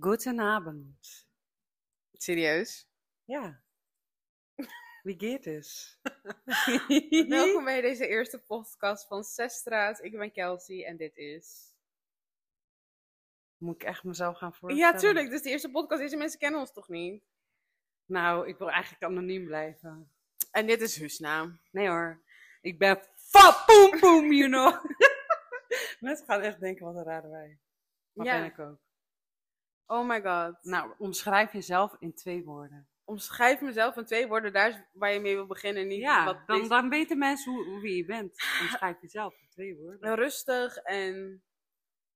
Guten Abend. Serieus? Ja. Wie geht es? Welkom bij deze eerste podcast van Zesstraat. Ik ben Kelsey en dit is... Moet ik echt mezelf gaan voorstellen? Ja, tuurlijk. Dus de eerste podcast. Deze mensen kennen ons toch niet? Nou, ik wil eigenlijk anoniem blijven. En dit is Husna. Nee hoor. Ik ben fa poem poem, you know. Mensen gaan echt denken, wat een rare wij. Maar Ja. ben ik ook. Oh my god. Nou, omschrijf jezelf in twee woorden. Omschrijf mezelf in twee woorden. Daar is waar je mee wil beginnen. Niet Ja, wat dan, deze- dan weten mensen hoe, hoe wie je bent. Omschrijf jezelf in twee woorden. Rustig en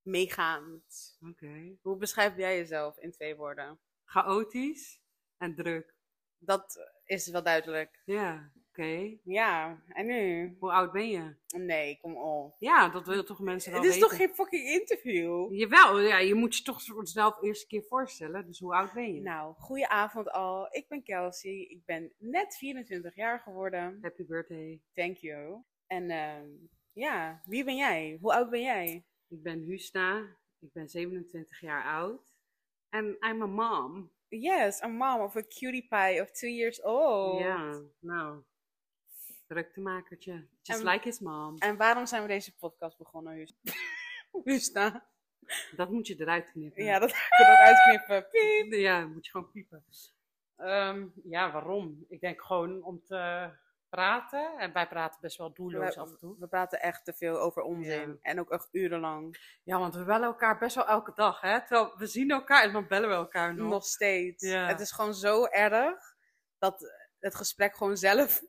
meegaand. Oké. Hoe beschrijf jij jezelf in twee woorden? Chaotisch en druk. Dat is wel duidelijk. Ja, oké. Ja, en nu? Hoe oud ben je? Nee, kom op. Ja, dat willen toch mensen wel Het is weten. toch geen fucking interview? Jawel, ja, je moet je toch jezelf eerst een keer voorstellen. Dus hoe oud ben je? Nou, goeie avond al. Ik ben Kelsey. Ik ben net 24 jaar geworden. Happy birthday. Thank you. En ehm, ja, wie ben jij? Hoe oud ben jij? Ik ben Husna. Ik ben 27 jaar oud. En I'm a mom. Yes, a mom of a cutie pie of two years old. Ja, nou. Druktemakertje. Just En- like his mom. En waarom zijn we deze podcast begonnen, Hus- Husna? Dat moet je eruit knippen. Ja, dat ik ook uitknippen. Piep. Ja, moet je gewoon piepen. Ehm, ja, waarom? Ik denk gewoon om te praten. En wij praten best wel doelloos af en toe. We praten echt te veel over onzin. Ja. En ook echt urenlang. Ja, want we bellen elkaar best wel elke dag, hè? Terwijl we zien elkaar en dan bellen we elkaar nog. Nog steeds. Ja. Het is gewoon zo erg dat het gesprek gewoon zelf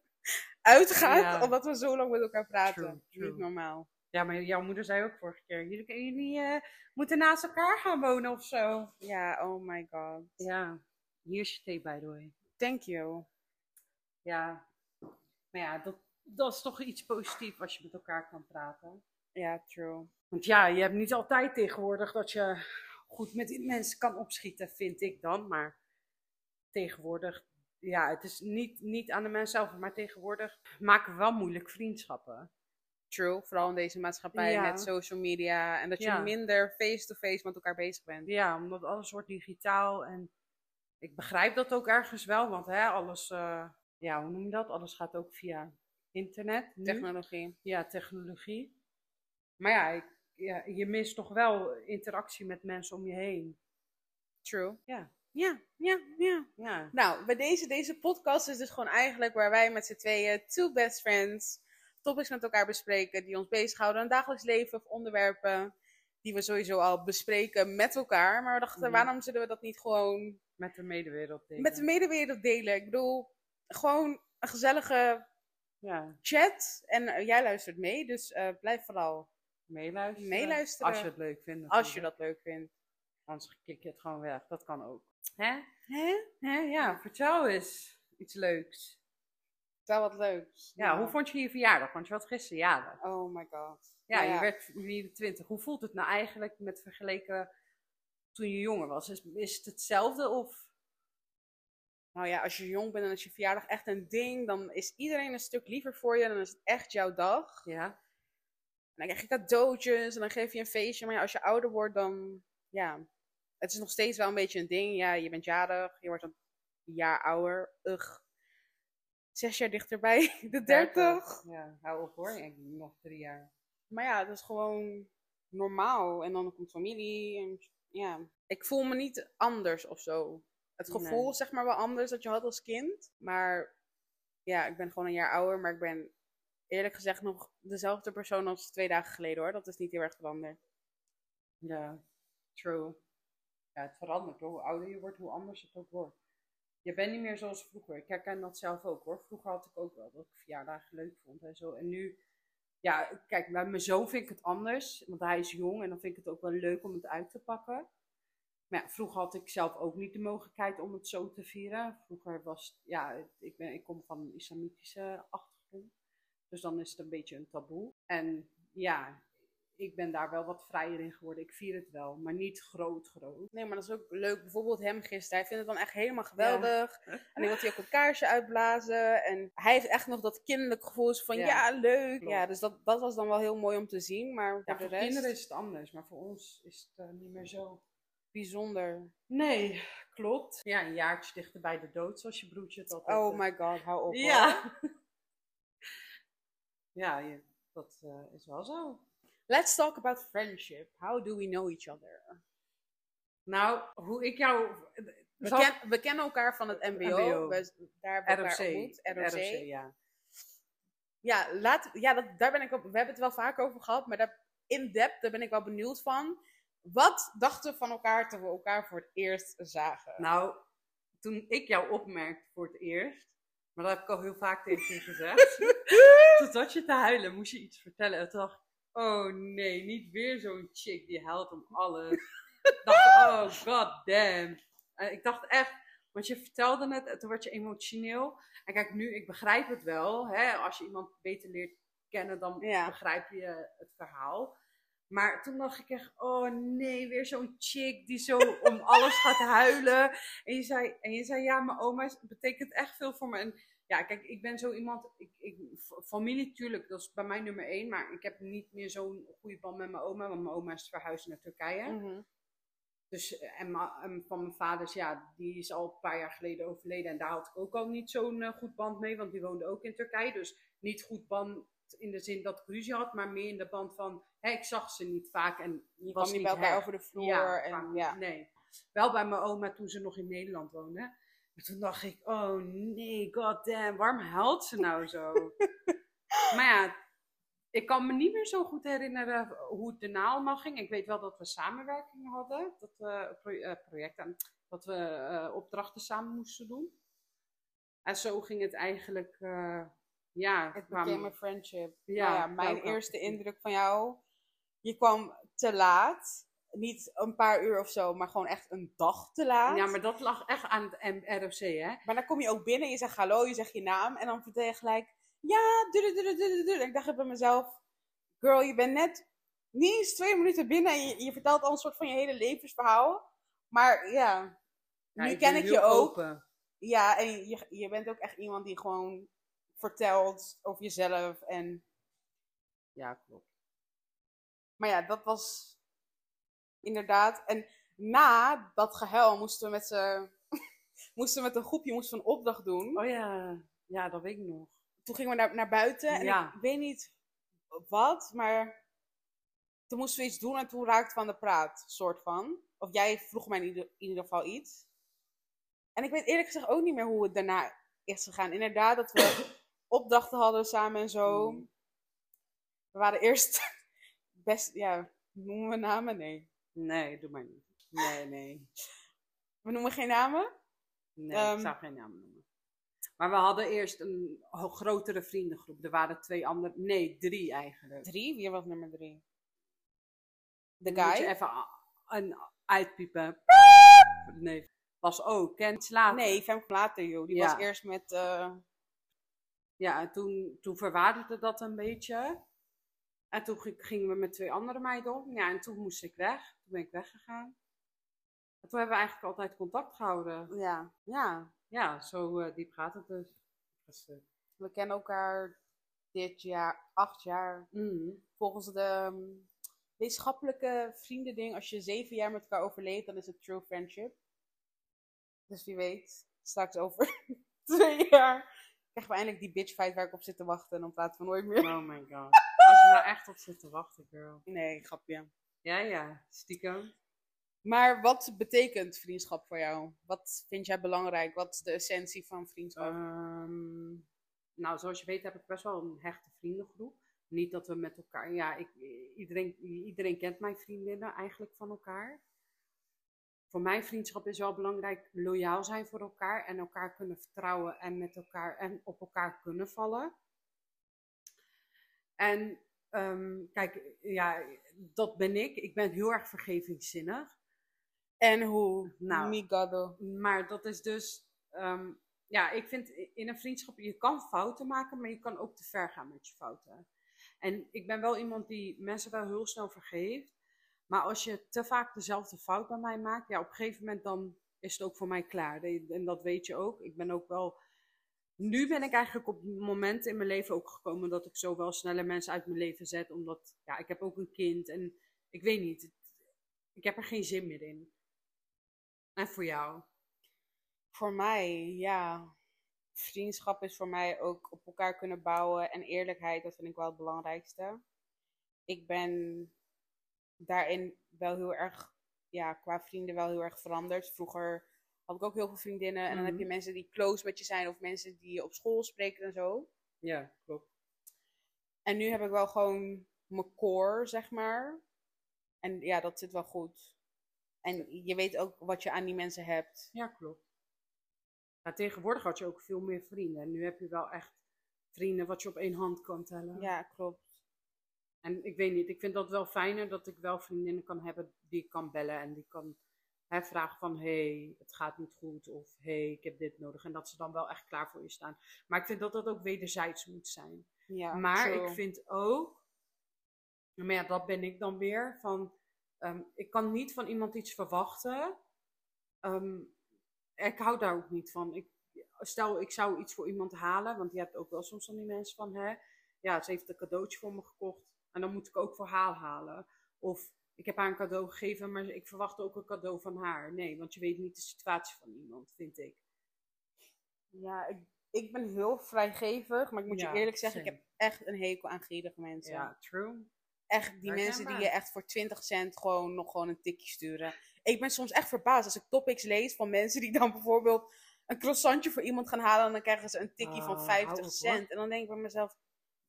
uitgaat. Ja. Omdat we zo lang met elkaar praten. True, true. Niet normaal. Ja, maar jouw moeder zei ook vorige keer: jullie, jullie eh, moeten naast elkaar gaan wonen of zo. Ja, oh my god. Ja, hier is je thee, by the way. Thank you. Ja, maar ja, dat, dat is toch iets positiefs als je met elkaar kan praten. Ja, true. Want ja, je hebt niet altijd tegenwoordig dat je goed met mensen kan opschieten, vind ik dan. Maar tegenwoordig, ja, het is niet, niet aan de mens zelf, maar tegenwoordig maken we wel moeilijk vriendschappen. True. Vooral in deze maatschappij Ja. met social media. En dat je Ja. minder face-to-face met elkaar bezig bent. Ja, omdat alles wordt digitaal en ik begrijp dat ook ergens wel, want hè, alles, eh, ja, hoe noem je dat? Alles gaat ook via internet. nu. Technologie. Ja, technologie. Maar ja, ik, ja, je mist toch wel interactie met mensen om je heen. True. Ja. Ja, ja, ja. Ja, Nou, bij deze, deze podcast is dus gewoon eigenlijk waar wij met z'n tweeën, two best friends, topics met elkaar bespreken die ons bezighouden in het dagelijks leven of onderwerpen die we sowieso al bespreken met elkaar. Maar we dachten, Mhm. waarom zullen we dat niet gewoon met de medewereld. delen. met de medewereld delen? Ik bedoel, gewoon een gezellige Ja, chat en eh, jij luistert mee, dus eh, blijf vooral meeluisteren. Meeluisteren. Als je het leuk vindt. als je dat leuk vindt. Anders kik je het gewoon weg. Dat kan ook. Hè? Hè? Hè? Ja, vertel eens iets leuks. Wel wat leuks. Ja, hoe vond je je verjaardag? Want je had gisteren jarig. Oh my god. Ja, Nou je werd 24. Hoe voelt het nou eigenlijk met vergeleken toen je jonger was? Is, is het hetzelfde of... Nou ja, als je jong bent en als je verjaardag echt een ding, dan is iedereen een stuk liever voor je. Dan is het echt jouw dag. Ja. En dan krijg je cadeautjes en dan geef je een feestje. Maar ja, als je ouder wordt, dan ja, het is nog steeds wel een beetje een ding. Ja, je bent jarig, je wordt een jaar ouder. Ugh. Zes jaar dichterbij de dertig. Ja, hou op hoor. Ik nog drie jaar. Maar ja, dat is gewoon normaal. En dan komt familie. En ja, ik voel me niet anders of zo. Het gevoel Nee. is zeg maar wel anders dat je had als kind. Maar ja, ik ben gewoon een jaar ouder. Maar ik ben eerlijk gezegd nog dezelfde persoon als twee dagen geleden hoor. Dat is niet heel erg veranderd. Ja, true. Het verandert hoor. Hoe ouder je wordt, hoe anders het ook wordt. Je bent niet meer zoals vroeger. Ik herken dat zelf ook hoor. Vroeger had ik ook wel dat ik verjaardagen leuk vond en zo. En nu, ja, kijk, bij mijn zoon vind ik het anders. Want hij is jong en dan vind ik het ook wel leuk om het uit te pakken. Maar ja, vroeger had ik zelf ook niet de mogelijkheid om het zo te vieren. Vroeger was, ja, ik, ben, ik kom van een islamitische achtergrond. Dus dan is het een beetje een taboe. En ja, ik ben daar wel wat vrijer in geworden. Ik vier het wel, maar niet groot, groot. Nee, maar dat is ook leuk. Bijvoorbeeld hem gisteren. Hij vindt het dan echt helemaal geweldig. En dan wil hij ook een kaarsje uitblazen. En hij heeft echt nog dat kinderlijk gevoel van ja, Ja, leuk. klopt. Ja, dus dat, dat was dan wel heel mooi om te zien. Maar voor Ja, de voor rest... kinderen is het anders, maar voor ons is het eh, niet meer zo. bijzonder. Nee, klopt. Ja, een jaartje dichter bij de dood, zoals je broertje het altijd Oh my god, hou op. hoor. Ja. ja, je- dat eh, is wel zo. Let's talk about friendship. How do we know each other? Nou, hoe ik jou... We, Zal- ken- we kennen elkaar van het MBO. MBO. We, daar hebben we ROC. elkaar ontmoet. ROC. ROC, ja. Ja, laat, ja dat, daar ben ik op, we hebben het wel vaak over gehad, maar daar, in depth, daar ben ik wel benieuwd van. Wat dachten we van elkaar toen we elkaar voor het eerst zagen? Nou, toen ik jou opmerkte voor het eerst, maar dat heb ik al heel vaak tegen je gezegd, toen zat je te huilen, moest je iets vertellen. En toen dacht ik, oh nee, niet weer zo'n chick die huilt om alles. ik dacht, oh god damn. En ik dacht echt, want je vertelde het en toen werd je emotioneel. En kijk, nu, ik begrijp het wel. Hè? Als je iemand beter leert kennen, dan Ja. begrijp je het verhaal. Maar toen dacht ik echt, oh nee, weer zo'n chick die zo om alles gaat huilen. En je zei, en je zei ja, mijn oma betekent echt veel voor me. En ja, kijk, ik ben zo iemand, ik, ik, familie tuurlijk, dat is bij mij nummer één. Maar ik heb niet meer zo'n goede band met mijn oma, want mijn oma is verhuisd naar Turkije. Mhm. Dus, eh, en, van mijn vaders, ja, die is al een paar jaar geleden overleden. En daar had ik ook al niet zo'n eh, goed band mee, want die woonde ook in Turkije. Dus niet goed band in de zin dat ik ruzie had, maar meer in de band van, hè, ik zag ze niet vaak en Je was niet bij elkaar over de vloer. Ja, en, ja. nee. Wel bij mijn oma toen ze nog in Nederland woonde. Maar toen dacht ik, oh nee, god damn, waarom huilt ze nou zo? maar ja, ik kan me niet meer zo goed herinneren hoe het daarna allemaal ging. Ik weet wel dat we samenwerking hadden, dat we eh, projecten, dat we eh, opdrachten samen moesten doen. En zo ging het eigenlijk, eh, ja. Het kwamen- became a friendship. Ja, Nou ja, mijn eerste indruk van jou. Je kwam te laat. Niet een paar uur of zo, maar gewoon echt een dag te laat. Ja, maar dat lag echt aan het ROC, hè? Maar dan kom je ook binnen, je zegt hallo, je zegt je naam. En dan vertel je gelijk, ja, du du du du du du. En ik dacht bij mezelf, girl, je bent net niet eens twee minuten binnen. En je, je vertelt al een soort van je hele levensverhaal. Maar ja, Ja, nu ken ik je ook. open. Ja, en je, je bent ook echt iemand die gewoon vertelt over jezelf. En, Ja, klopt. maar ja, dat was inderdaad. En na dat gehuil moesten we met z'n moesten we met een groepje moesten we een opdracht doen. Oh ja, ja, dat weet ik nog. Toen gingen we naar, naar buiten en Ja. ik weet niet wat, maar toen moesten we iets doen en toen raakten we aan de praat, soort van. Of jij vroeg mij in ieder, in ieder geval iets. En ik weet eerlijk gezegd ook niet meer hoe het daarna is gegaan. Inderdaad, dat we opdrachten hadden samen en zo. Mm. We waren eerst best, ja, noemen we namen? Nee. Nee, doe maar niet. Nee, nee. We noemen geen namen? Nee, Ehm. ik zou geen naam noemen. Maar we hadden eerst een grotere vriendengroep. Er waren twee andere, nee, drie eigenlijk. Drie? Wie was nummer drie? De Dan Moet je guy? even een uitpiepen. Nee, was ook. Kent later. Nee, Femke later, joh. Die Ja. was eerst met... eh, Ja, en toen, toen verwaarderde dat een beetje. En toen ging- gingen we met twee andere meiden om. Ja, en toen moest ik weg. Toen ben ik weggegaan. En toen hebben we eigenlijk altijd contact gehouden. ja, ja. Ja, zo eh, diep gaat het dus. Dus, eh, We kennen elkaar dit jaar, acht jaar. mm. Volgens de ehm, wetenschappelijke vriendending, als je zeven jaar met elkaar overleeft, dan is het true friendship. Dus wie weet, straks over twee jaar krijgen we eindelijk die bitch fight waar ik op zit te wachten. En dan praten we nooit meer. Oh my god. Als je daar echt op zit te wachten, girl. Nee, grapje. Ja, ja, stiekem. Maar wat betekent vriendschap voor jou? Wat vind jij belangrijk? Wat is de essentie van vriendschap? Ehm, nou, zoals je weet heb ik best wel een hechte vriendengroep. Niet dat we met elkaar, ja, ik, iedereen, iedereen kent mijn vriendinnen eigenlijk van elkaar. Voor mij vriendschap is wel belangrijk loyaal zijn voor elkaar en elkaar kunnen vertrouwen en met elkaar en op elkaar kunnen vallen. En ehm, kijk, ja, dat ben ik. Ik ben heel erg vergevingszinnig. en hoe? nou, Migado. Maar dat is dus, ehm, ja, ik vind in een vriendschap, je kan fouten maken, maar je kan ook te ver gaan met je fouten. En ik ben wel iemand die mensen wel heel snel vergeeft. Maar als je te vaak dezelfde fout bij mij maakt, ja, op een gegeven moment dan is het ook voor mij klaar. En dat weet je ook. Ik ben ook wel. Nu ben ik eigenlijk op momenten in mijn leven ook gekomen dat ik zo wel sneller mensen uit mijn leven zet. Omdat, ja, ik heb ook een kind en ik weet niet. ik heb er geen zin meer in. En voor jou? Voor mij, ja. Vriendschap is voor mij ook op elkaar kunnen bouwen. En eerlijkheid, dat vind ik wel het belangrijkste. Ik ben daarin wel heel erg, ja, qua vrienden wel heel erg veranderd. Vroeger had ik ook heel veel vriendinnen. En dan heb je Mhm. mensen die close met je zijn. Of mensen die je op school spreken en zo. Ja, klopt. En nu heb ik wel gewoon mijn core, zeg maar. En ja, dat zit wel goed. En je weet ook wat je aan die mensen hebt. Ja, klopt. Ja, tegenwoordig had je ook veel meer vrienden. En nu heb je wel echt vrienden wat je op één hand kan tellen. Ja, klopt. En ik weet niet, ik vind dat wel fijner dat ik wel vriendinnen kan hebben die ik kan bellen en die kan hè, vragen van hey, het gaat niet goed of hey, ik heb dit nodig. En dat ze dan wel echt klaar voor je staan. Maar ik vind dat dat ook wederzijds moet zijn. Ja, maar ik vind ook, maar ja, dat ben ik dan weer, van ehm, ik kan niet van iemand iets verwachten. Ehm, ik hou daar ook niet van. Ik, stel, ik zou iets voor iemand halen, want je hebt ook wel soms van die mensen van, hè, ja, ze heeft een cadeautje voor me gekocht en dan moet ik ook voor haar halen. Of ik heb haar een cadeau gegeven, maar ik verwacht ook een cadeau van haar. Nee, want je weet niet de situatie van iemand, vind ik. Ja, ik, ik ben heel vrijgevig, maar ik moet Ja, je eerlijk zeggen, ik heb echt een hekel aan gierige mensen. Ja, true. Echt die mensen die je echt voor 20 cent gewoon nog gewoon een tikje sturen. Ik ben soms echt verbaasd als ik topics lees van mensen die dan bijvoorbeeld een croissantje voor iemand gaan halen en dan krijgen ze een tikje Oh, van hou 50 op, hoor. cent. En dan denk ik bij mezelf,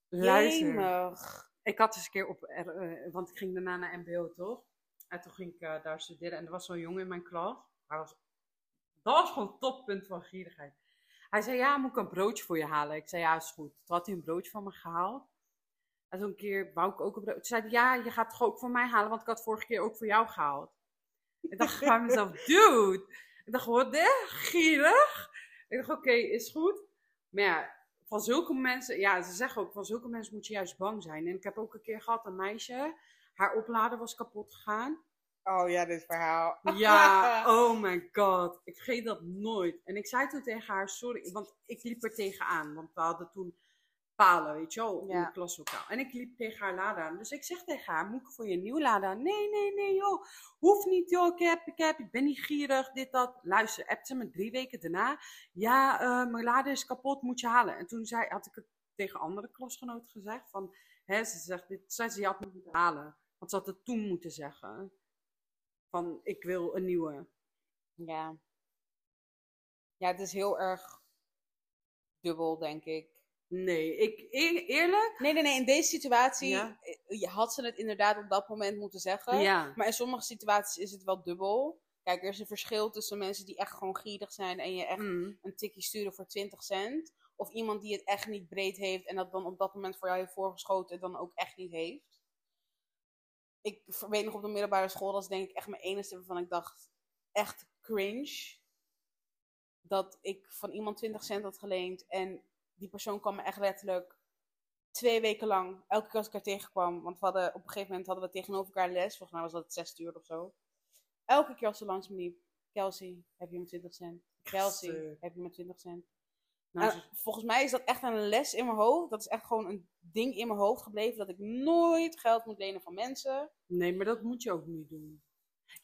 Luister. jemig. Ik had eens een keer op, eh, want ik ging daarna naar MBO toch? En toen ging ik eh, daar studeren en er was zo'n jongen in mijn klas. Hij was, dat was gewoon het toppunt van gierigheid. Hij zei, ja, moet ik een broodje voor je halen? Ik zei, ja, is goed. Toen had hij een broodje van me gehaald. En een keer wou ik ook een broodje. Toen zei hij, ja, je gaat toch ook voor mij halen, want ik had vorige keer ook voor jou gehaald. Ik dacht bij mezelf, dude. Ik dacht, wat dit? Gierig? Ik dacht, oké, is goed. Maar ja, van zulke mensen, ja, ze zeggen ook, van zulke mensen moet je juist bang zijn. En ik heb ook een keer gehad, een meisje, haar oplader was kapot gegaan. Oh ja, dit verhaal. Ja, oh my god. Ik vergeet dat nooit. En ik zei toen tegen haar, sorry, want ik liep er tegenaan. Want we hadden toen palen, weet je wel, in Ja. het klaslokaal. En ik liep tegen haar lade aan. Dus ik zeg tegen haar, moet ik voor je een nieuw lade aan? Nee, nee, nee, joh. Hoeft niet, joh. Ik heb, ik heb, ik ben niet gierig, dit, dat. Luister, appt ze me drie weken daarna. Ja, eh, mijn lade is kapot, moet je halen. En toen zei, had ik het tegen andere klasgenoten gezegd. Van, hè, ze zegt, dit zei ze, je had het moeten halen. Want ze had het toen moeten zeggen. Van, ik wil een nieuwe. Ja. Ja, het is heel erg dubbel, denk ik. Nee, ik, eerlijk? Nee, nee, nee. In deze situatie Ja. eh, je had ze het inderdaad op dat moment moeten zeggen. Ja. Maar in sommige situaties is het wel dubbel. Kijk, er is een verschil tussen mensen die echt gewoon gierig zijn en je echt Mm. een tikje sturen voor 20 cent. Of iemand die het echt niet breed heeft en dat dan op dat moment voor jou heeft voorgeschoten en dan ook echt niet heeft. Ik weet nog op de middelbare school, dat is denk ik echt mijn enige waarvan ik dacht, echt cringe. Dat ik van iemand 20 cent had geleend en die persoon kwam me echt letterlijk twee weken lang, elke keer als ik haar tegenkwam, want we hadden, op een gegeven moment hadden we tegenover elkaar les, volgens mij was dat zes uur of zo. Elke keer als ze langs me liep, Kelsey, heb je me 20 cent? Kelsey, heb je me 20 cent? Nou, En volgens mij is dat echt een les in mijn hoofd. Dat is echt gewoon een ding in mijn hoofd gebleven. Dat ik nooit geld moet lenen van mensen. nee, maar dat moet je ook niet doen.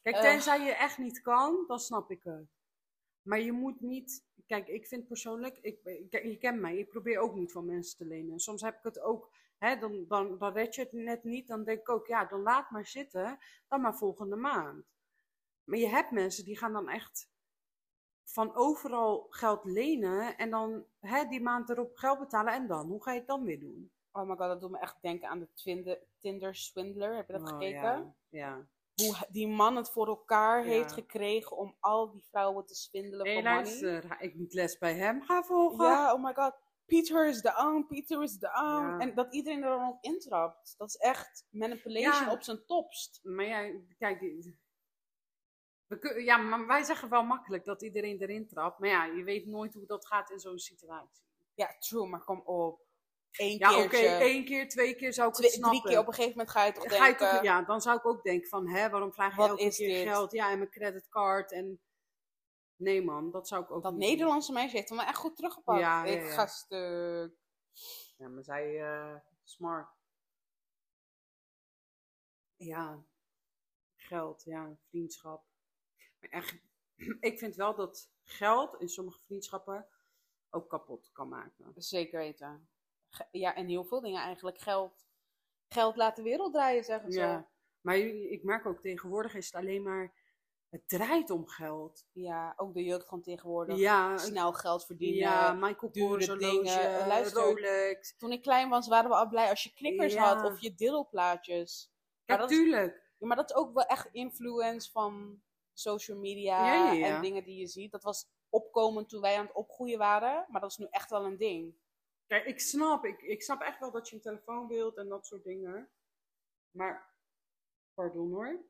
Kijk, Eh. tenzij je echt niet kan, dan snap ik het. Maar je moet niet. Kijk, ik vind persoonlijk, ik, kijk, je kent mij, ik probeer ook niet van mensen te lenen. Soms heb ik het ook, hè, dan, dan, dan red je het net niet. Dan denk ik ook, ja, dan laat maar zitten, dan maar volgende maand. Maar je hebt mensen die gaan dan echt van overal geld lenen en dan hè, die maand erop geld betalen en dan, hoe ga je het dan weer doen? Oh my god, dat doet me echt denken aan de Twinde- Tinder Swindler. Heb je dat Oh, gekeken? ja, ja. Hoe die man het voor elkaar Ja. heeft gekregen om al die vrouwen te swindelen Nee, voor money. luister, ik moet les bij hem gaan volgen. Ja, oh my god. Peter is de aan, Peter is de aan. Ja. En dat iedereen er dan ook intrapt. Dat is echt manipulation Ja. op zijn topst. Maar ja, kijk, we ja, maar wij zeggen wel makkelijk dat iedereen erin trapt. Maar ja, je weet nooit hoe dat gaat in zo'n situatie. Ja, true, maar kom op. Eén Ja, oké, keertje. één keer, twee keer zou ik twee, het snappen. drie keer op een gegeven moment ga je toch Ga je denken... toch, ja, dan zou ik ook denken van, hè, waarom vraag je elke keer dit? geld? Ja, en mijn creditcard en... Nee man, dat zou ik ook Dat niet doen. Nederlandse meisje heeft hem wel echt goed teruggepakt. Ja, ja, Ik ja. ga stuk. Ja, maar zij, eh, smart. Ja, geld, ja, vriendschap. Maar echt, ik vind wel dat geld in sommige vriendschappen ook kapot kan maken. Zeker weten. Ja, en heel veel dingen eigenlijk. Geld, geld laat de wereld draaien, zeggen ze. Ja, maar ik merk ook tegenwoordig is het alleen maar, het draait om geld. Ja, ook de jeugd van tegenwoordig. Ja, Snel geld verdienen. ja Michael Kors dingen. Eh, luister. Rolex. Toen ik klein was, waren we al blij als je knikkers Ja. had of je dildoplaatjes. Maar Kijk, dat is- tuurlijk. Ja, maar dat is ook wel echt influence van social media Ja, ja, ja. en dingen die je ziet. Dat was opkomend toen wij aan het opgroeien waren, maar dat is nu echt wel een ding. Kijk, ik snap, ik, ik snap echt wel dat je een telefoon wilt en dat soort dingen. Maar, pardon hoor.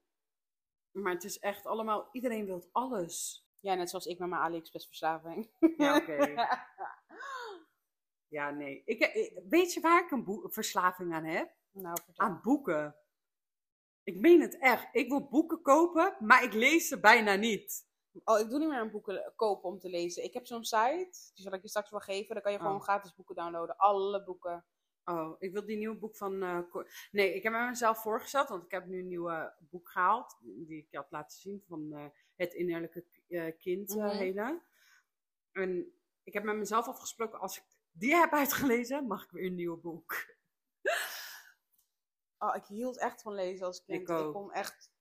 Maar het is echt allemaal, iedereen wil alles. Ja, net zoals ik met mijn AliExpress verslaving. Ja, oké. Ja, nee. Ik, ik- weet je waar ik een verslaving aan heb? nou, vertel. Aan boeken. Ik meen het echt. Ik wil boeken kopen, maar ik lees ze bijna niet. Oh, ik doe niet meer een boeken kopen om te lezen. Ik heb zo'n site, die zal ik je straks wel geven. Dan kan je gewoon Oh. gratis boeken downloaden. Alle boeken. Oh, ik wil die nieuwe boek van. eh, nee, ik heb hem mezelf voorgesteld, want ik heb nu een nieuwe boek gehaald. Die ik had laten zien van eh, Het Innerlijke eh, Kind hele. En ik heb met mezelf afgesproken, als ik die heb uitgelezen, mag ik weer een nieuw boek. Oh, ik hield echt van lezen als kind. Ik ook. kon echt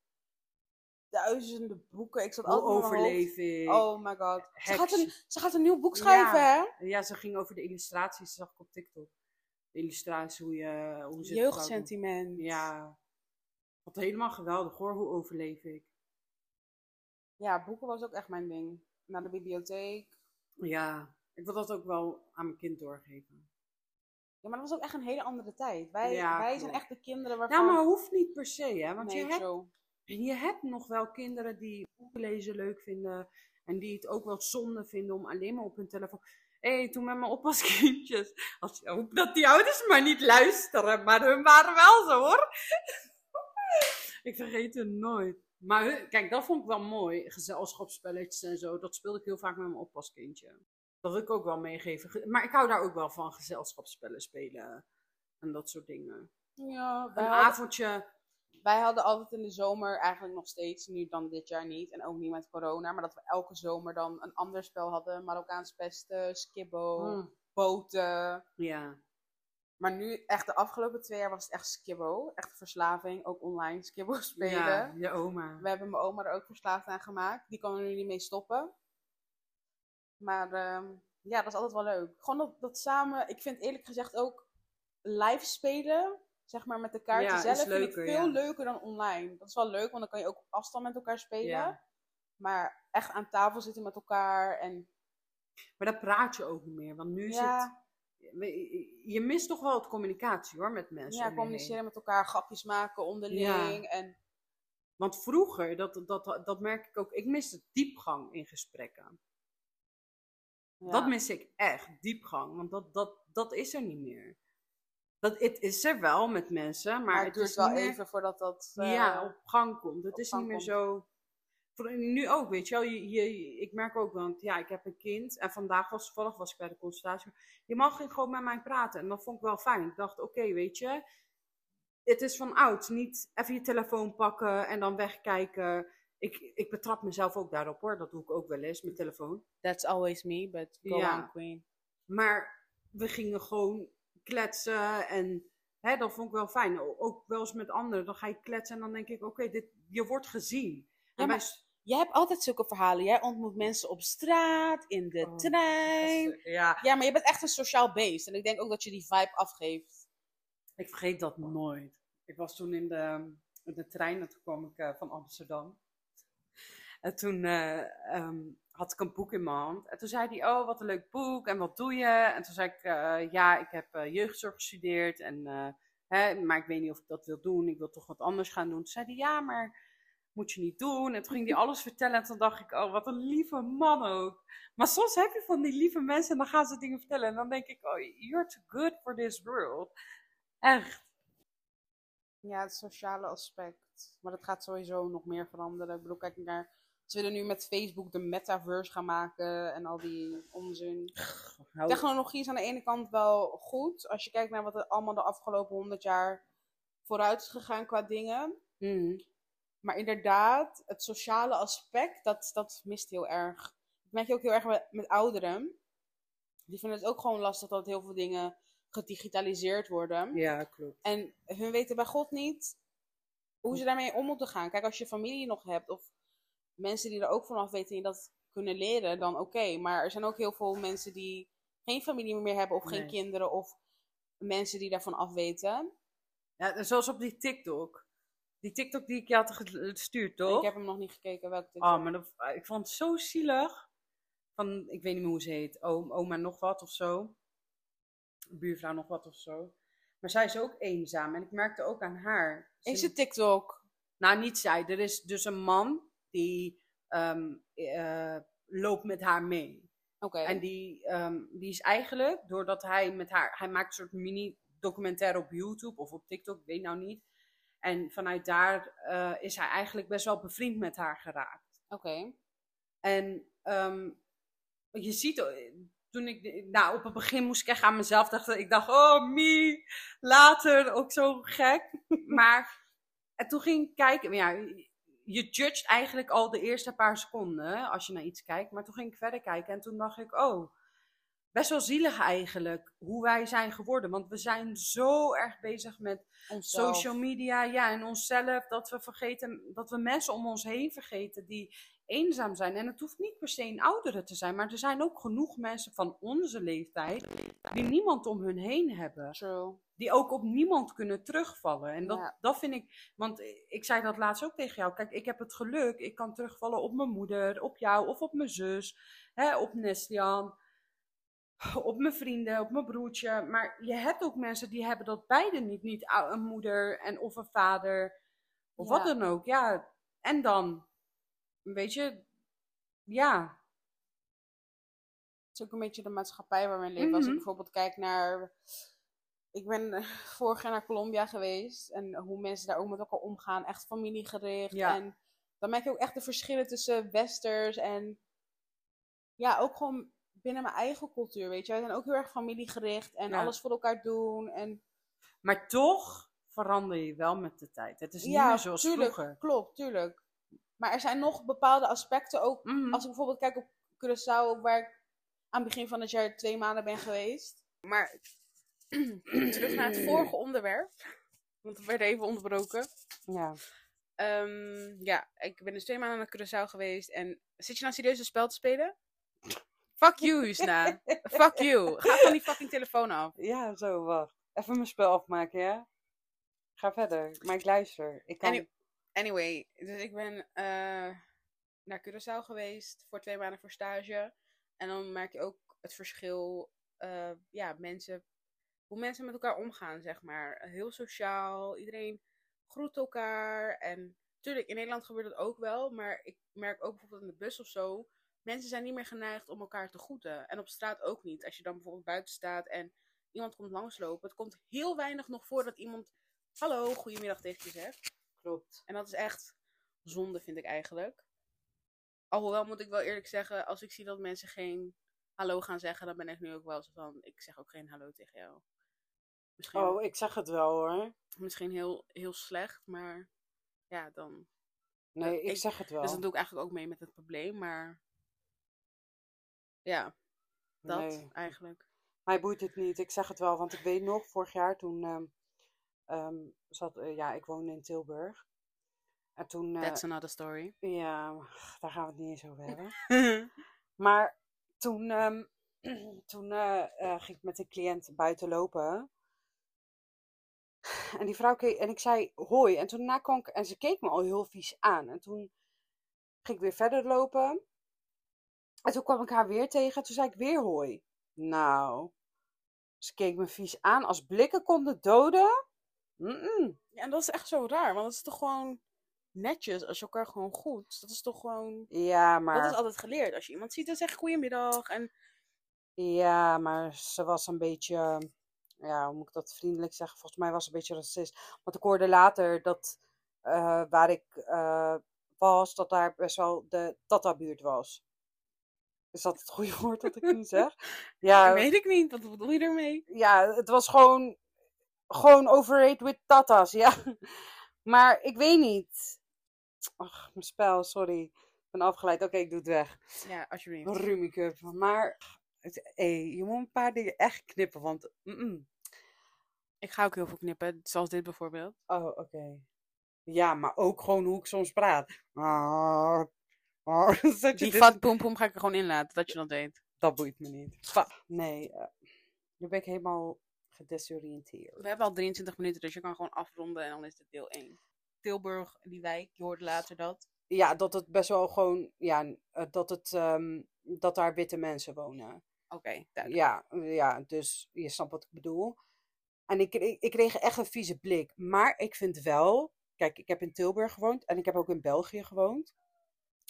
duizenden boeken. Ik zat Hoe altijd in mijn hoofd. overleef ik? Oh my god. Ze gaat, een, ze gaat een nieuw boek schrijven, hè? Ja, ze ging over de illustraties, zag ik op TikTok. De illustraties, hoe je... Hoe ze Jeugdsentiment. Ja. Wat helemaal geweldig hoor, hoe overleef ik? Ja, boeken was ook echt mijn ding. Naar de bibliotheek. Ja, ik wil dat ook wel aan mijn kind doorgeven. Ja, maar dat was ook echt een hele andere tijd. Wij, Ja, wij zijn echt de kinderen waarvan... Nou, maar hoeft niet per se, hè? Want nee, je, hebt, zo. Je hebt nog wel kinderen die boeken lezen leuk vinden. En die het ook wel zonde vinden om alleen maar op hun telefoon. Hé, hey, toen met mijn oppaskindjes. Als, ik hoop dat die ouders maar niet luisteren. Maar hun waren wel zo hoor. ik vergeet het nooit. Maar kijk, dat vond ik wel mooi. Gezelschapsspelletjes en zo. Dat speelde ik heel vaak met mijn oppaskindje. Dat wil ik ook wel meegeven. Ge- Maar ik hou daar ook wel van. Gezelschapsspellen spelen. En dat soort dingen. Ja, Een hadden, avondje. Wij hadden altijd in de zomer, eigenlijk nog steeds, nu dan dit jaar niet. En ook niet met corona. Maar dat we elke zomer dan een ander spel hadden. Marokkaans pesten, skibbo, Mm, boten. ja. Maar nu, echt de afgelopen twee jaar was het echt skibbo. Echt verslaving, ook online skibbo spelen. Ja, je oma. We hebben mijn oma er ook verslaafd aan gemaakt. Die kan er nu niet mee stoppen. Maar ehm, ja, dat is altijd wel leuk. Gewoon dat, dat samen, ik vind eerlijk gezegd ook live spelen, zeg maar met de kaarten Ja, zelf, vind leuker, ik veel ja. leuker dan online. Dat is wel leuk, want dan kan je ook op afstand met elkaar spelen. Ja. Maar echt aan tafel zitten met elkaar en Maar daar praat je ook niet meer. Want nu is het... Je je mist toch wel het communicatie hoor, met mensen. ja, communiceren met elkaar, grapjes maken onderling. En Want vroeger, dat, dat, dat merk ik ook, ik miste diepgang in gesprekken. Dat mis ik echt, diepgang. Want dat, dat, dat is er niet meer. Dat, het is er wel met mensen, maar, maar het het duurt is wel meer- even voordat dat... eh, ja, op gang komt. Het is niet meer komt. zo. Voor- Nu ook, weet je wel. Je, je, ik merk ook, want ja, ik heb een kind. En vandaag was toevallig was ik bij de consultatie. Je mag gewoon met mij praten. En dat vond ik wel fijn. Ik dacht, oké, weet je. Het is van oud. Niet even je telefoon pakken en dan wegkijken. Ik, ik betrap mezelf ook daarop hoor. Dat doe ik ook wel eens, mijn telefoon. That's always me, but go Ja. on, queen. Maar we gingen gewoon kletsen en hè, dat vond ik wel fijn. Ook wel eens met anderen. Dan ga je kletsen en dan denk ik, oké, dit je wordt gezien. Ja, En s- Jij hebt altijd zulke verhalen. Jij ontmoet mensen op straat, in de Oh, trein. Ja, Ja, maar je bent echt een sociaal beest. En ik denk ook dat je die vibe afgeeft. ik vergeet dat nooit. Ik was toen in de, in de trein en toen kwam ik eh, van Amsterdam. En toen eh, ehm, had ik een boek in mijn hand. En toen zei hij, oh, wat een leuk boek. En wat doe je? En toen zei ik, eh, ja, ik heb eh, jeugdzorg gestudeerd. En, eh, hè, maar ik weet niet of ik dat wil doen. Ik wil toch wat anders gaan doen. Toen zei hij, ja, maar moet je niet doen. En toen ging hij alles vertellen. En toen dacht ik, oh, wat een lieve man ook. Maar soms heb je van die lieve mensen en dan gaan ze dingen vertellen. En dan denk ik, oh, you're too good for this world. Echt. Ja, het sociale aspect. Maar dat gaat sowieso nog meer veranderen. Ik bedoel, kijk naar... Ze willen nu met Facebook de metaverse gaan maken en al die onzin. Technologie is aan de ene kant wel goed. Als je kijkt naar wat er allemaal de afgelopen honderd jaar vooruit is gegaan qua dingen. mm, Maar inderdaad, het sociale aspect, dat, dat mist heel erg. Dat merk je ook heel erg met, met ouderen. Die vinden het ook gewoon lastig dat heel veel dingen gedigitaliseerd worden. Ja, klopt. En hun weten bij God niet hoe ze daarmee om moeten gaan. Kijk, als je familie nog hebt of mensen die er ook vanaf weten die dat kunnen leren, dan oké. Maar er zijn ook heel veel mensen die geen familie meer hebben of geen kinderen of mensen die daarvan afweten. Ja, zoals op die TikTok. Die TikTok die ik je had gestuurd, toch? Ik heb hem nog niet gekeken welke dit Oh, maar dat, ik vond het zo zielig. Van, ik weet niet meer hoe ze heet. Oom, oma nog wat of zo. Buurvrouw nog wat of zo. Maar zij is ook eenzaam. En ik merkte ook aan haar. Ze- Is het TikTok? Nou, niet zij. Er is dus een man die ehm, eh, loopt met haar mee. Oké. En die, ehm, die is eigenlijk, doordat hij met haar... Hij maakt een soort mini-documentaire op YouTube of op TikTok, ik weet nou niet. En vanuit daar eh, is hij eigenlijk best wel bevriend met haar geraakt. Oké. En ehm, je ziet, eh, toen ik, nou op het begin moest ik echt aan mezelf dachten, ik dacht, oh me, later, ook zo gek. maar en toen ging ik kijken, ja, je judgt eigenlijk al de eerste paar seconden als je naar iets kijkt. Maar toen ging ik verder kijken en toen dacht ik, oh, best wel zielig eigenlijk hoe wij zijn geworden. Want we zijn zo erg bezig met Onszelf. social media, ja, en onszelf, dat we vergeten, dat we mensen om ons heen vergeten die eenzaam zijn. En het hoeft niet per se een oudere te zijn, maar er zijn ook genoeg mensen van onze leeftijd die niemand om hun heen hebben. True. Die ook op niemand kunnen terugvallen. En dat, Ja. dat vind ik, want ik zei dat laatst ook tegen jou. Kijk, ik heb het geluk, ik kan terugvallen op mijn moeder, op jou of op mijn zus, hè, op Nestjan op mijn vrienden, op mijn broertje. Maar je hebt ook mensen die hebben dat beide niet. Niet een moeder en of een vader. Of Ja. wat dan ook. Ja, en dan, weet je, ja. Het is ook een beetje de maatschappij waar we in leven. Als ik Mhm. bijvoorbeeld kijk naar. Ik ben eh, vorig jaar naar Colombia geweest. En hoe mensen daar ook met elkaar omgaan. Echt familiegericht. Ja. En dan merk je ook echt de verschillen tussen westers en. Ja, ook gewoon binnen mijn eigen cultuur. Weet je, wij zijn ook heel erg familiegericht. En Ja. alles voor elkaar doen. En Maar toch verander je wel met de tijd. Het is niet ja, meer zoals tuurlijk. vroeger. Klopt, tuurlijk. Maar er zijn nog bepaalde aspecten ook. Mhm. Als ik bijvoorbeeld kijk op Curaçao, waar ik aan het begin van het jaar twee maanden ben geweest. Maar terug naar het vorige onderwerp. Want we werden even onderbroken. Ja. Ehm, ja, ik ben dus twee maanden naar Curaçao geweest. En zit je nou serieus een spel te spelen? Fuck you, Husna. Fuck you. Ga van die fucking telefoon af. ja, zo, wacht. Even mijn spel afmaken, ja? Ga verder. Maar ik luister. Ik kan... Any- Anyway, dus ik ben eh, naar Curaçao geweest voor twee maanden voor stage. En dan merk je ook het verschil, eh, ja, mensen, hoe mensen met elkaar omgaan, zeg maar. Heel sociaal, iedereen groet elkaar. En natuurlijk, in Nederland gebeurt dat ook wel, maar ik merk ook bijvoorbeeld in de bus of zo, mensen zijn niet meer geneigd om elkaar te groeten. En op straat ook niet. Als je dan bijvoorbeeld buiten staat en iemand komt langslopen, het komt heel weinig nog voor dat iemand hallo, goedemiddag tegen je zegt. Klopt. En dat is echt zonde, vind ik eigenlijk. Alhoewel moet ik wel eerlijk zeggen, als ik zie dat mensen geen hallo gaan zeggen, dan ben ik nu ook wel zo van, ik zeg ook geen hallo tegen jou. Misschien, Oh, ik zeg het wel hoor. misschien heel, heel slecht, maar ja, dan. Nee, ik- ik zeg het wel. Dus dan doe ik eigenlijk ook mee met het probleem, maar. Ja, dat Nee. eigenlijk. Mij boeit het niet. Ik zeg het wel, want ik weet nog, vorig jaar toen ehm, ehm, zat, eh, ja, ik woonde in Tilburg. En toen, eh, That's another story. ja, daar gaan we het niet eens over hebben. Maar toen, ehm, toen eh, ging ik met een cliënt buiten lopen. En die vrouw keek, en ik zei hoi. En toen daarna kwam ik, en ze keek me al heel vies aan. En toen ging ik weer verder lopen. En toen kwam ik haar weer tegen. Toen zei ik weer hoi. Nou, ze keek me vies aan. Als blikken konden doden. Ja, en dat is echt zo raar, want het is toch gewoon netjes als je elkaar gewoon goed. Dat is toch gewoon. Ja, maar... Dat is altijd geleerd. Als je iemand ziet, dan zeg je goedemiddag. En Ja, maar ze was een beetje, ja, hoe moet ik dat vriendelijk zeggen? Volgens mij was ze een beetje racist. Want ik hoorde later dat eh, waar ik eh, was, dat daar best wel de Tata-buurt was. Is dat het goede woord dat ik nu zeg? Ja, weet ik niet, wat bedoel je ermee? ja, het was gewoon, gewoon overrated with Tata's, ja. Maar ik weet niet. Ach, mijn spel, sorry. Ik ben afgeleid. Oké, ik doe het weg. Ja, alsjeblieft. Rummikub. Maar het, hey, je moet een paar dingen echt knippen, want... Ik ga ook heel veel knippen, zoals dit bijvoorbeeld. Oh, oké. Ja, maar ook gewoon hoe ik soms praat. Ah, ah, Die dit- poem poem ga ik er gewoon in laten, dat je dat weet. Dat boeit me niet. Nee, eh, nu ben ik helemaal gedesoriënteerd. We hebben al 23 minuten, dus je kan gewoon afronden en dan is dit deel 1. Tilburg, die wijk, je hoorde later dat. Ja, dat het best wel gewoon... Ja, eh, dat, het, ehm, dat daar witte mensen wonen. Oké. Ja, ja, dus je snapt wat ik bedoel. En ik, ik, ik kreeg echt een vieze blik. Maar ik vind wel... Kijk, ik heb in Tilburg gewoond en ik heb ook in België gewoond.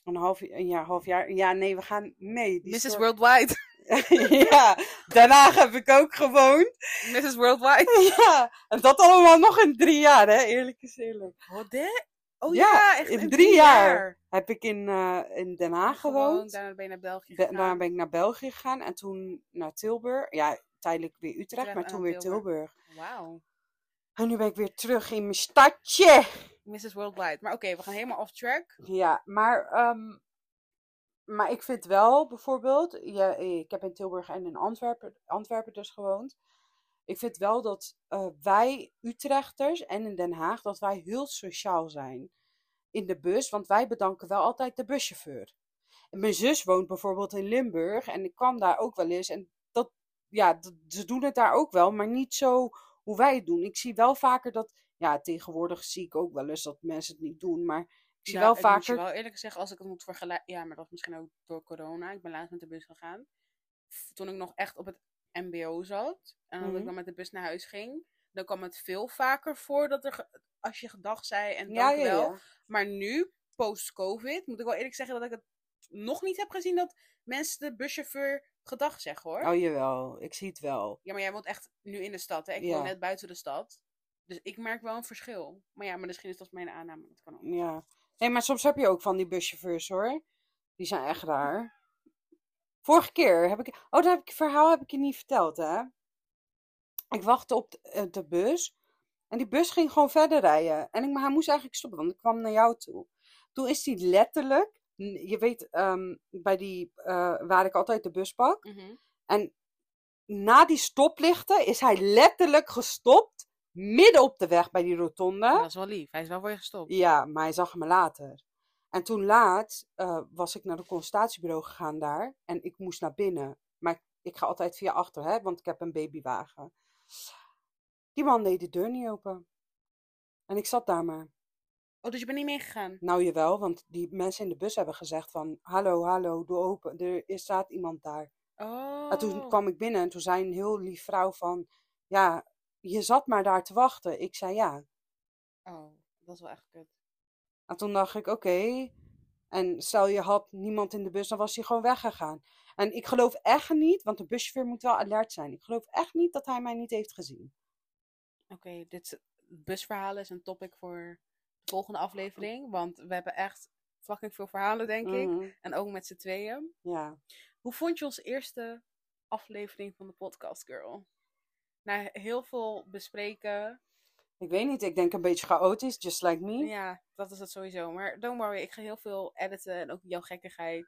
Een half een jaar, half jaar. Ja, nee, we gaan... Die Mrs. story- Worldwide. ja, daarna heb ik ook gewoond. Mrs. Worldwide. Ja, en dat allemaal nog in drie jaar, hè? Eerlijk is eerlijk. Wat dit? Oh Ja, ja, echt in drie jaar. Heb ik in, eh, in Den Haag gewoond. Daarna ben je naar België Be- gegaan. daarna ben ik naar België gegaan en toen naar Tilburg. Ja, tijdelijk weer Utrecht, Utrecht maar en toen weer Tilburg. Tilburg. Wauw. En nu ben ik weer terug in mijn stadje. Mrs. Worldwide. Maar oké, we gaan helemaal off track. Ja, maar, ehm, maar ik vind wel bijvoorbeeld, ja, ik heb in Tilburg en in Antwerpen, Antwerpen dus gewoond. Ik vind wel dat eh, wij Utrechters en in Den Haag, dat wij heel sociaal zijn in de bus. Want wij bedanken wel altijd de buschauffeur. En mijn zus woont bijvoorbeeld in Limburg en ik kwam daar ook wel eens. En dat, ja, dat- ze doen het daar ook wel, maar niet zo hoe wij het doen. Ik zie wel vaker dat, ja, tegenwoordig zie ik ook wel eens dat mensen het niet doen, maar ik zie Ja, wel ik moet je vaker. wel eerlijk zeggen, als ik het moet vergelijken. Ja, maar dat is misschien ook door corona. Ik ben laatst met de bus gegaan. Toen ik nog echt op het MBO zat. En dat Mhm. ik dan met de bus naar huis ging. Dan kwam het veel vaker voor dat er. Als je gedag zei en Ja, dank ja, wel. ja. Maar nu, post-COVID, moet ik wel eerlijk zeggen dat ik het nog niet heb gezien dat mensen de buschauffeur gedag zeggen hoor. Oh jawel, ik zie het wel. Ja, maar jij woont echt nu in de stad, hè? Ik woon net buiten de stad. Dus ik merk wel een verschil. Maar ja, maar misschien is dat mijn aanname. Dat kan ook. Ja. Nee, maar soms heb je ook van die buschauffeurs hoor. Die zijn echt raar. Vorige keer heb ik. Oh, dat heb ik, verhaal heb ik je niet verteld, hè? Ik wachtte op de, eh, de bus. En die bus ging gewoon verder rijden. En ik, maar hij moest eigenlijk stoppen, want ik kwam naar jou toe. Toen is hij letterlijk. Je weet, ehm, bij die. eh, waar ik altijd de bus pak. Mhm. En na die stoplichten is hij letterlijk gestopt. Midden op de weg bij die rotonde. Dat is wel lief. Hij is wel voor je gestopt. Ja, maar hij zag me later. En toen laat eh, was ik naar het consultatiebureau gegaan daar. En ik moest naar binnen. Maar ik, ik ga altijd via achter, hè, want ik heb een babywagen. Die man deed de deur niet open. En ik zat daar maar. Oh, dus je bent niet meegegaan? Nou jawel, want die mensen in de bus hebben gezegd van... Hallo, hallo, doe open. Er staat iemand daar. Oh. En toen kwam ik binnen en toen zei een heel lief vrouw van... Ja, je zat maar daar te wachten. Ik zei ja. Oh, dat is wel echt kut. En toen dacht ik, oké. En stel je had niemand in de bus, dan was hij gewoon weggegaan. En ik geloof echt niet, want de buschauffeur moet wel alert zijn. Ik geloof echt niet dat hij mij niet heeft gezien. Oké, dit busverhalen is een topic voor de volgende aflevering. Want we hebben echt fucking veel verhalen, denk ik. Mhm, En ook met z'n tweeën. Ja. Hoe vond je onze eerste aflevering van de podcast, girl? Na heel veel bespreken. Ik weet niet, ik denk een beetje chaotisch, just like me. Ja, dat is het sowieso. Maar don't worry, ik ga heel veel editen. En ook jouw gekkigheid.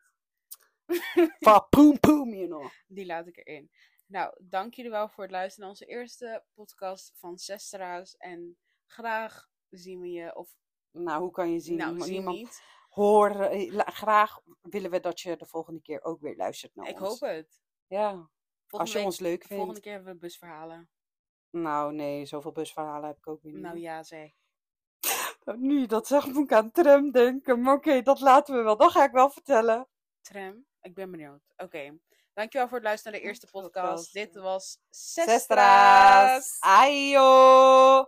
Va poem poem, you know. Die laat ik erin. Nou, dank jullie wel voor het luisteren naar onze eerste podcast van Sestra's. En graag zien we je, of Nou, hoe kan je zien? nou, Niemand- zie niemand niet. horen. Eh, Graag willen we dat je de volgende keer ook weer luistert naar Ik ons. hoop het. Ja, Volgende, als je week- ons leuk vindt. volgende keer hebben we busverhalen. Nou, nee, zoveel busverhalen heb ik ook weer niet. Nou ja, zeg. Nou, Nu, dat zegt moet ik aan tram denken. Maar oké, dat laten we wel. Dat ga ik wel vertellen. Tram, ik ben benieuwd. Oké. Dankjewel voor het luisteren naar de eerste podcast. Podcast. Dit was Sestra's. Sestra's. Ayo.